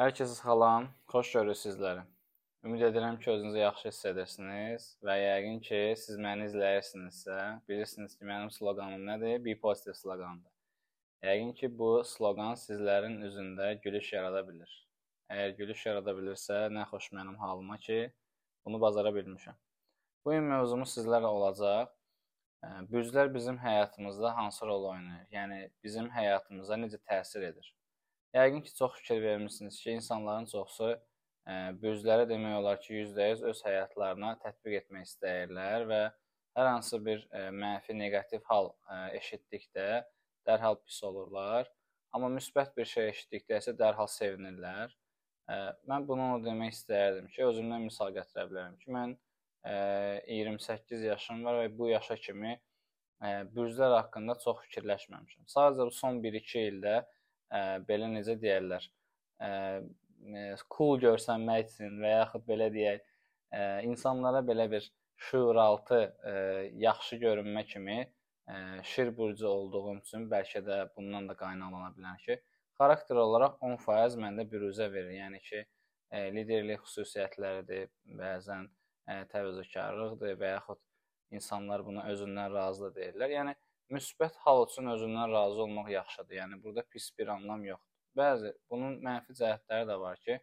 Hər kəsə salam, xoş görürük sizləri. Ümid edirəm ki, özünüzü yaxşı hiss edirsiniz və yəqin ki, siz məni izləyirsinizsə, bilirsiniz ki, mənim sloqanım nədir? Be positive sloqanıdır. Yəqin ki, bu sloqan sizlərin üzündə gülüş yarada bilər. Əgər gülüş yarada bilirsə, nə xoş mənim halıma ki, bunu bacara bilmişəm. Bu gün mövzumuz sizlərlə olacaq. Bürclər bizim həyatımızda hansı rol oynayır? Yəni bizim həyatımıza necə təsir edir? Yəqin ki, çox fikir vermisiniz ki, insanların çoxusu ə, bürcləri demək olar ki, %100 öz həyatlarına tətbiq etmək istəyirlər və hər hansı bir ə, mənfi, neqativ hal ə, eşitdikdə dərhal pis olurlar. Amma müsbət bir şey eşitdikdə isə dərhal sevinirlər. Ə, mən bunu demək istəyərdim ki, özümdən misal gətirə bilərəm ki, mən ə, 28 yaşım var və bu yaşa kimi ə, bürclər haqqında çox fikirləşməmişəm. Sadəcə bu son 1-2 ildə belə necə deyərlər, ə, cool görsənmək üçün və yaxud belə deyək, ə, insanlara belə bir şuuraltı ə, yaxşı görünmə kimi ə, şir burcu olduğum üçün bəlkə də bundan da qaynaqlana bilər ki, xarakter olaraq 10% məndə büruzə verir. Yəni ki, ə, liderlik xüsusiyyətləridir, bəzən ə, təvəzzökarlıqdır və yaxud insanlar buna özündən razı deyirlər. Yəni müsbət hal üçün özündən razı olmaq yaxşıdır. Yəni burada pis bir anlam yoxdur. Bəzi bunun mənfi cəhətləri də var ki,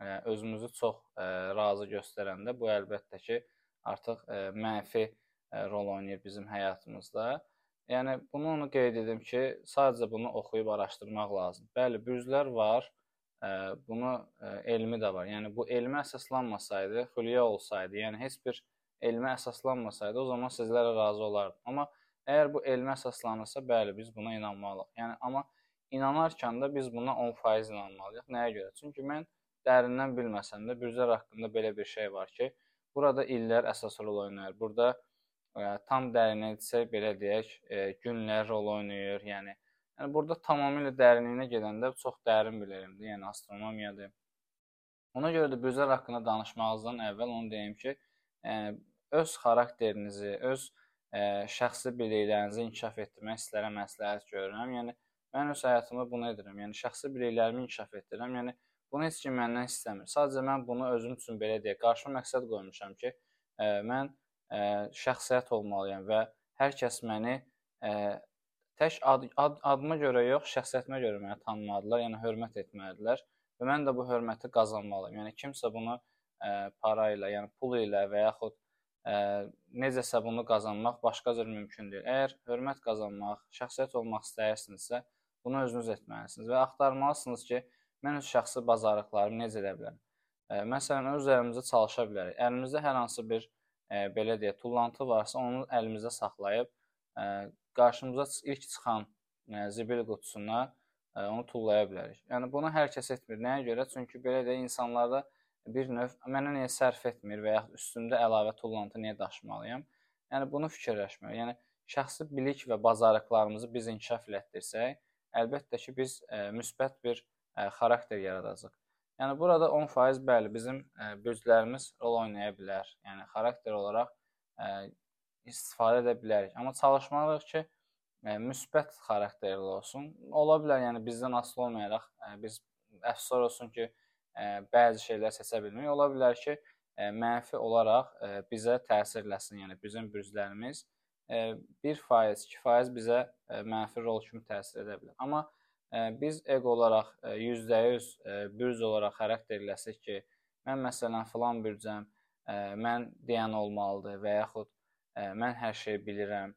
e, özümüzü çox e, razı göstərəndə bu əlbəttə ki, artıq e, mənfi rol oynayır bizim həyatımızda. Yəni bunu onu qeyd edim ki, sadəcə bunu oxuyub araşdırmaq lazım. Bəli, bürclər var. Bunu elmi də var. Yəni bu elmə əsaslanmasaydı, xülyə olsaydı, yəni heç bir elmə əsaslanmasaydı, o zaman sizlərlə razı olardım. Amma Əgər bu elmə əsaslanırsa, bəli, biz buna inanmalıyıq. Yəni amma inanarkən də biz buna 10% inanmalıyıq. Nəyə görə? Çünki mən dərindən bilməsəm də bürclər haqqında belə bir şey var ki, burada illər əsas rol oynayır. Burada ə, e, tam dərinə etsək, belə deyək, ə, e, günlər rol oynayır. Yəni yəni burada tamamilə dərinliyinə gedəndə çox dərin bir elmdir, yəni astronomiyadır. Ona görə də bürclər haqqında danışmağınızdan əvvəl onu deyim ki, ə, e, öz xarakterinizi, öz ə, şəxsi biliklərinizi inkişaf etdirmək sizlərə məsləhət görürəm. Yəni mən öz həyatımda bunu edirəm. Yəni şəxsi biliklərimi inkişaf etdirirəm. Yəni bunu heç kim məndən istəmir. Sadəcə mən bunu özüm üçün belə deyək, qarşıma məqsəd qoymuşam ki, ə, mən ə, şəxsiyyət olmalıyam və hər kəs məni ə, tək ad, ad, adıma görə yox, şəxsiyyətimə görə məni tanımalıdırlar, yəni hörmət etməlidirlər və mən də bu hörməti qazanmalıyam. Yəni kimsə bunu ə, para ilə, yəni pul ilə və yaxud necəsə bunu qazanmaq başqa cür mümkün deyil. Əgər hörmət qazanmaq, şəxsiyyət olmaq istəyirsinizsə, bunu özünüz etməlisiniz və axtarmalısınız ki, mən öz şəxsi bacarıqlarımı necə edə bilərəm. Məsələn, öz üzərimizdə çalışa bilərik. Əlimizdə hər hansı bir ə, belə deyə tullantı varsa, onu əlimizdə saxlayıb ə, qarşımıza ilk çıxan ə, zibil qutusuna ə, onu tullaya bilərik. Yəni bunu hər kəs etmir. Nəyə görə? Çünki belə deyə insanlarda bir növ mənə niyə sərf etmir və yaxud üstümdə əlavə tullantı niyə daşımalıyam? Yəni bunu fikirləşmək. Yəni şəxsi bilik və bacarıqlarımızı biz inkişaf elətdirsək, əlbəttə ki, biz ə, e, müsbət bir ə, e, xarakter yaradacağıq. Yəni burada 10% bəli bizim ə, e, bürclərimiz rol oynaya bilər. Yəni xarakter olaraq ə, istifadə edə bilərik. Amma çalışmalıyıq ki, ə, müsbət xarakterli olsun. Ola bilər, yəni bizdən asılı olmayaraq ə, biz əfsuslar olsun ki, bəzi şeylər seçə bilmirik. Ola bilər ki, mənfi olaraq bizə təsir eləsin, yəni bizim bürclərimiz 1%, 2% bizə mənfi rol kimi təsir edə bilər. Amma biz eqo olaraq %100 bürc olaraq xarakter eləsək ki, mən məsələn filan bürcəm, mən deyən olmalıdır və yaxud mən hər şeyi bilirəm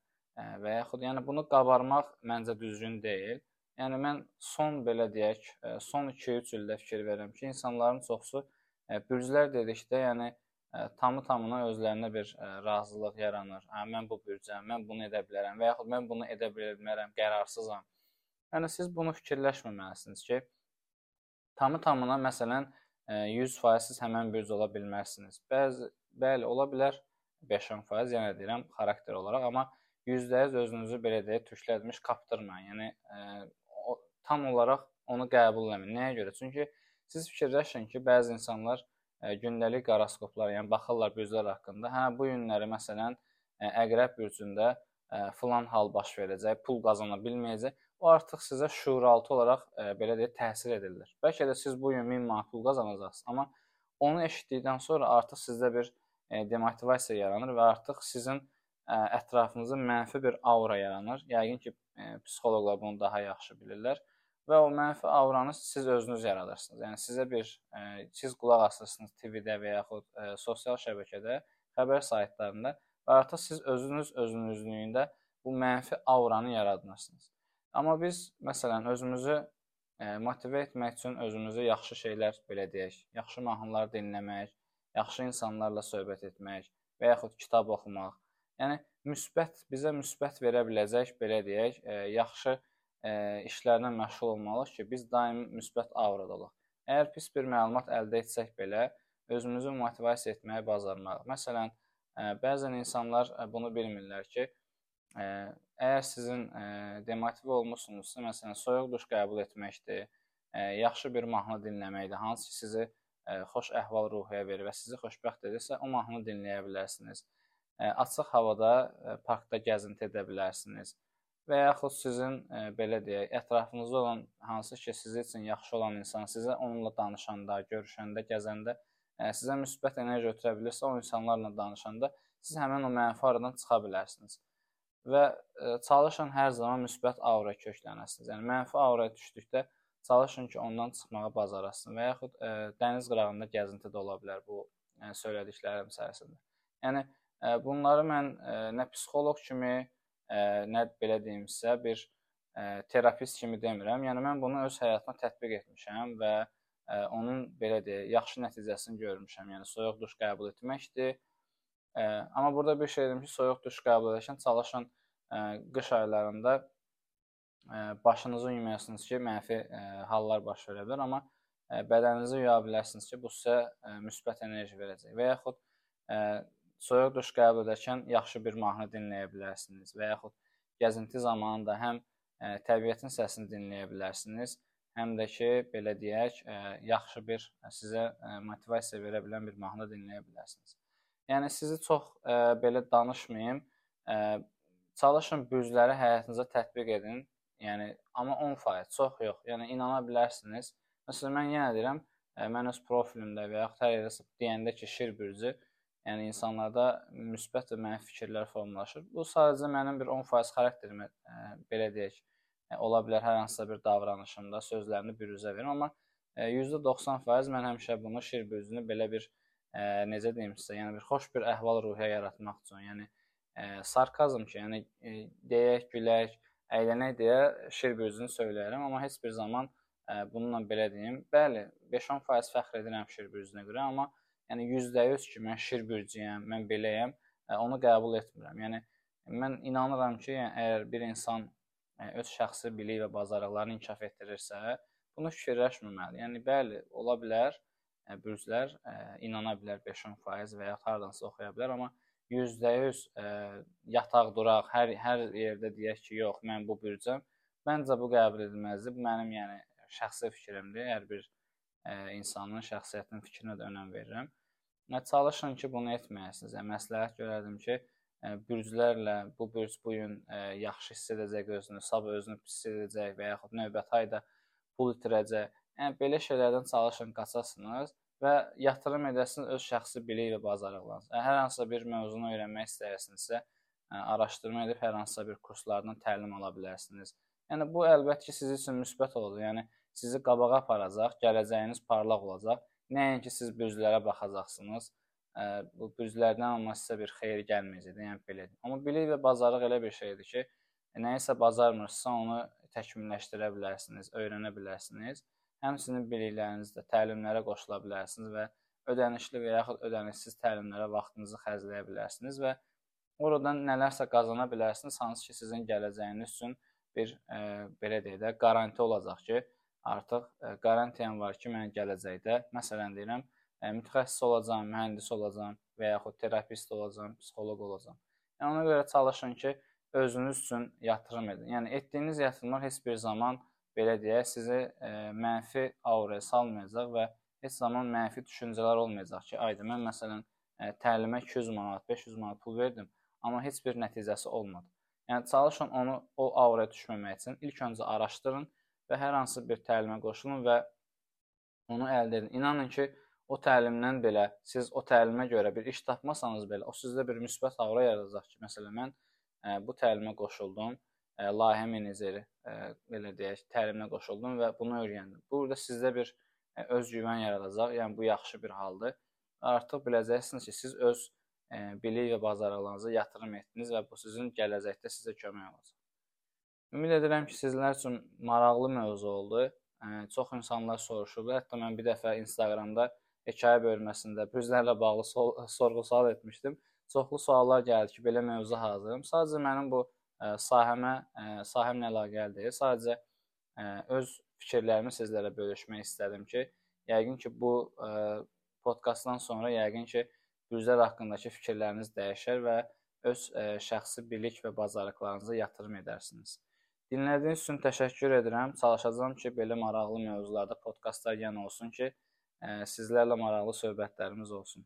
və yaxud yəni bunu qabarmaq məncə düzgün deyil. Yəni mən son belə deyək, e, son 2-3 ildə fikir verirəm ki, insanların çoxusu e, bürclər dedikdə, yəni e, tamı tamına özlərinə bir razılıq yaranır. Hə, mən bu bürcəm, mən bunu edə bilərəm və yaxud mən bunu edə bilmərəm, qərarsızam. Yəni siz bunu fikirləşməməlisiniz ki, tamı tamına məsələn 100% siz həmən bürc ola bilməzsiniz. Bəzi bəli, ola bilər 5-10%, yəni deyirəm xarakter olaraq, amma %100 özünüzü belə deyək, tüklətmiş kaptırmayın. Yəni tam olaraq onu qəbul eləməyin. Nəyə görə? Çünki siz fikirləşin ki, bəzi insanlar ə, e, gündəlik qoroskoplar, yəni baxırlar bürclər haqqında. Hə, bu günləri məsələn ə, e, Əqrəb bürcündə ə, e, filan hal baş verəcək, pul qazana bilməyəcək. o artıq sizə şuuraltı olaraq ə, belə deyək təsir edilir. Bəlkə də siz bu gün 1000 manat pul qazanacaqsınız, amma onu eşitdikdən sonra artıq sizdə bir ə, demotivasiya yaranır və artıq sizin ə, ətrafınızda mənfi bir aura yaranır. Yəqin ki, ə, psixoloqlar bunu daha yaxşı bilirlər və o mənfi auranı siz özünüz yaradırsınız. Yəni sizə bir ə, siz qulaq asırsınız TV-də və yaxud ə, sosial şəbəkədə, xəbər saytlarında və artıq siz özünüz özünüzlüyündə bu mənfi auranı yaradılırsınız. Amma biz məsələn özümüzü e, motive etmək üçün özümüzü yaxşı şeylər belə deyək, yaxşı mahnılar dinləmək, yaxşı insanlarla söhbət etmək və yaxud kitab oxumaq. Yəni müsbət bizə müsbət verə biləcək belə deyək, e, yaxşı e, işlərlə məşğul olmalıyıq ki, biz daim müsbət aurada olaq. Əgər pis bir məlumat əldə etsək belə özümüzü motivasiya etməyi bacarmalıyıq. Məsələn, bəzən insanlar bunu bilmirlər ki, Əgər sizin demotivə olmusunuzsa, məsələn, soyuq duş qəbul etməkdir, yaxşı bir mahnı dinləməkdir, hansı ki sizi xoş əhval-ruhiyyə verir və sizi xoşbəxt edirsə, o mahnını dinləyə bilərsiniz. Açıq havada parkda gəzinti edə bilərsiniz. Və yaxud sizin belə deyək, ətrafınızda olan hansı ki sizin üçün yaxşı olan insan sizə onunla danışanda, görüşəndə, gəzəndə sizə müsbət enerji ötürə bilirsə, o insanlarla danışanda siz həmin o mənfi aradan çıxa bilərsiniz və ə, çalışın hər zaman müsbət aura köklənəsiniz. Yəni mənfi auraya düşdükdə çalışın ki, ondan çıxmağa bacarasınız və yaxud ə, dəniz qırağında gəzinti də ola bilər bu yəni, söylədiklərim sayəsində. Yəni ə, bunları mən ə, nə psixoloq kimi, nə belə deyimsə bir ə, terapist kimi demirəm. Yəni mən bunu öz həyatıma tətbiq etmişəm və ə, onun belə deyək, yaxşı nəticəsini görmüşəm. Yəni soyuq duş qəbul etməkdir Ə, amma burada bir şey dedim ki, soyuq duş qəbul edərkən çalışın ə, qış aylarında ə, başınızı yumayasınız ki, mənfi ə, hallar baş verə bilər, amma ə, bədəninizi yuya bilərsiniz ki, bu sizə ə, müsbət enerji verəcək. Və yaxud ə, soyuq duş qəbul edərkən yaxşı bir mahnı dinləyə bilərsiniz və yaxud gəzinti zamanı da həm ə, təbiətin səsini dinləyə bilərsiniz, həm də ki, belə deyək, ə, yaxşı bir sizə ə, motivasiya verə bilən bir mahnı dinləyə bilərsiniz. Yəni sizi çox ə, e, belə danışmayım. Ə, e, çalışın bürcləri həyatınıza tətbiq edin. Yəni amma 10% çox yox. Yəni inana bilərsiniz. Məsələn mən yenə deyirəm, ə, e, mən öz profilimdə və yaxud hər yerdə deyəndə ki, şir bürcü, yəni insanlarda müsbət və mənfi fikirlər formalaşır. Bu sadəcə mənim bir 10% xarakterimə ə, belə deyək, ə, ola bilər hər hansısa bir davranışımda sözlərini bürüzə verirəm, amma ə, %90% mən həmişə bunu şir bürcünü belə bir ə, necə deyim sizə, yəni bir xoş bir əhval-ruhiyyə yaratmaq üçün, yəni ə, sarkazm ki, yəni ə, deyək, gülək, əylənək deyə şir bürcünü söyləyirəm, amma heç bir zaman ə, bununla belə deyim, bəli, 5-10% fəxr edirəm şir bürcünə görə, amma yəni %100 ki, mən şir bürcüyəm, mən beləyəm, ə, onu qəbul etmirəm. Yəni mən inanıram ki, yəni əgər bir insan ə, öz şəxsi bilik və bacarıqlarını inkişaf etdirirsə, bunu fikirləşməməli. Yəni bəli, ola bilər, bürclər inana bilər 5-10% və ya hardansa oxuya bilər, amma %100 yataq duraq, hər hər yerdə deyək ki, yox, mən bu bürcəm. Məncə bu qəbul edilməzdir. Bu mənim yəni şəxsi fikrimdir. Hər bir insanın şəxsiyyətinin fikrinə də önəm verirəm. Nə çalışın ki, bunu etməyəsiniz. Yəni məsləhət görərdim ki, ə, bürclərlə bu bürc bu gün ə, yaxşı hiss edəcək özünü, sabah özünü pis edəcək və yaxud növbəti ayda pul itirəcək. Yəni belə şeylərdən çalışın qaçasınız və yatırım edəsiniz öz şəxsi bilik və bacarıqlarınıza. Hər hansısa bir mövzunu öyrənmək istəyirsinizsə, araşdırma edib hər hansısa bir kurslardan təlim ala bilərsiniz. Yəni bu əlbəttə ki, sizin üçün müsbət olacaq. Yəni sizi qabağa aparacaq, gələcəyiniz parlaq olacaq. Nəinki siz bürclərə baxacaqsınız. Bu bürclərdən amma sizə bir xeyir gəlməyəcək, yəni belə. Amma bilik və bacarıq elə bir şeydir ki, nəyisə bacarmırsınızsa onu təkmilləşdirə bilərsiniz, öyrənə bilərsiniz. Həmçinin biliklərinizdə təlimlərə qoşula bilərsiniz və ödənişli və yaxud ödənişsiz təlimlərə vaxtınızı xərcləyə bilərsiniz və oradan nələrsə qazana bilərsiniz, hansı ki, sizin gələcəyiniz üçün bir e, belə deyək də qaranti olacaq ki, artıq e, qarantiyam var ki, mən gələcəkdə, məsələn deyirəm, e, mütəxəssis olacağam, mühəndis olacağam və yaxud terapist olacağam, psixoloq olacağam. Yəni ona görə çalışın ki, özünüz üçün yatırım edin. Yəni etdiyiniz yatırımlar heç bir zaman belə deyək, sizi ə, e, mənfi auraya salmayacaq və heç zaman mənfi düşüncələr olmayacaq ki, ayda mən məsələn ə, e, təlimə 200 manat, 500 manat pul verdim, amma heç bir nəticəsi olmadı. Yəni çalışın onu o auraya düşməmək üçün ilk öncə araşdırın və hər hansı bir təlimə qoşulun və onu əldə edin. İnanın ki, o təlimdən belə siz o təlimə görə bir iş tapmasanız belə, o sizdə bir müsbət aura yaradacaq ki, məsələn mən ə, bu təlimə qoşuldum, ə, layihə meneceri, ə, belə deyək, təliminə qoşuldum və bunu öyrəndim. Burada sizdə bir ə, özgüvən yaradacaq. Yəni bu yaxşı bir haldır. Artıq biləcəksiniz ki, siz öz bilik və bacarıqlarınıza yatırım etdiniz və bu sizin gələcəkdə sizə kömək olacaq. Ümid edirəm ki, sizlər üçün maraqlı mövzu oldu. Ə, çox insanlar soruşublar. Hətta mən bir dəfə Instagramda hekayə bölməsində bürclərlə bağlı sorğu-sual etmişdim. Çoxlu suallar gəldi ki, belə mövzu hazırım. Sadəcə mənim bu ə, sahəmə, ə, sahəmlə əlaqəli deyil. Sadəcə ə, öz fikirlərimi sizlərlə bölüşmək istədim ki, yəqin ki, bu ə, podkastdan sonra yəqin ki, bürclər haqqındakı fikirləriniz dəyişər və öz ə, şəxsi bilik və bacarıqlarınıza yatırım edərsiniz. Dinlədiyiniz üçün təşəkkür edirəm. Çalışacağam ki, belə maraqlı mövzularda podkastlar yenə olsun ki, sizlərlə maraqlı söhbətlərimiz olsun.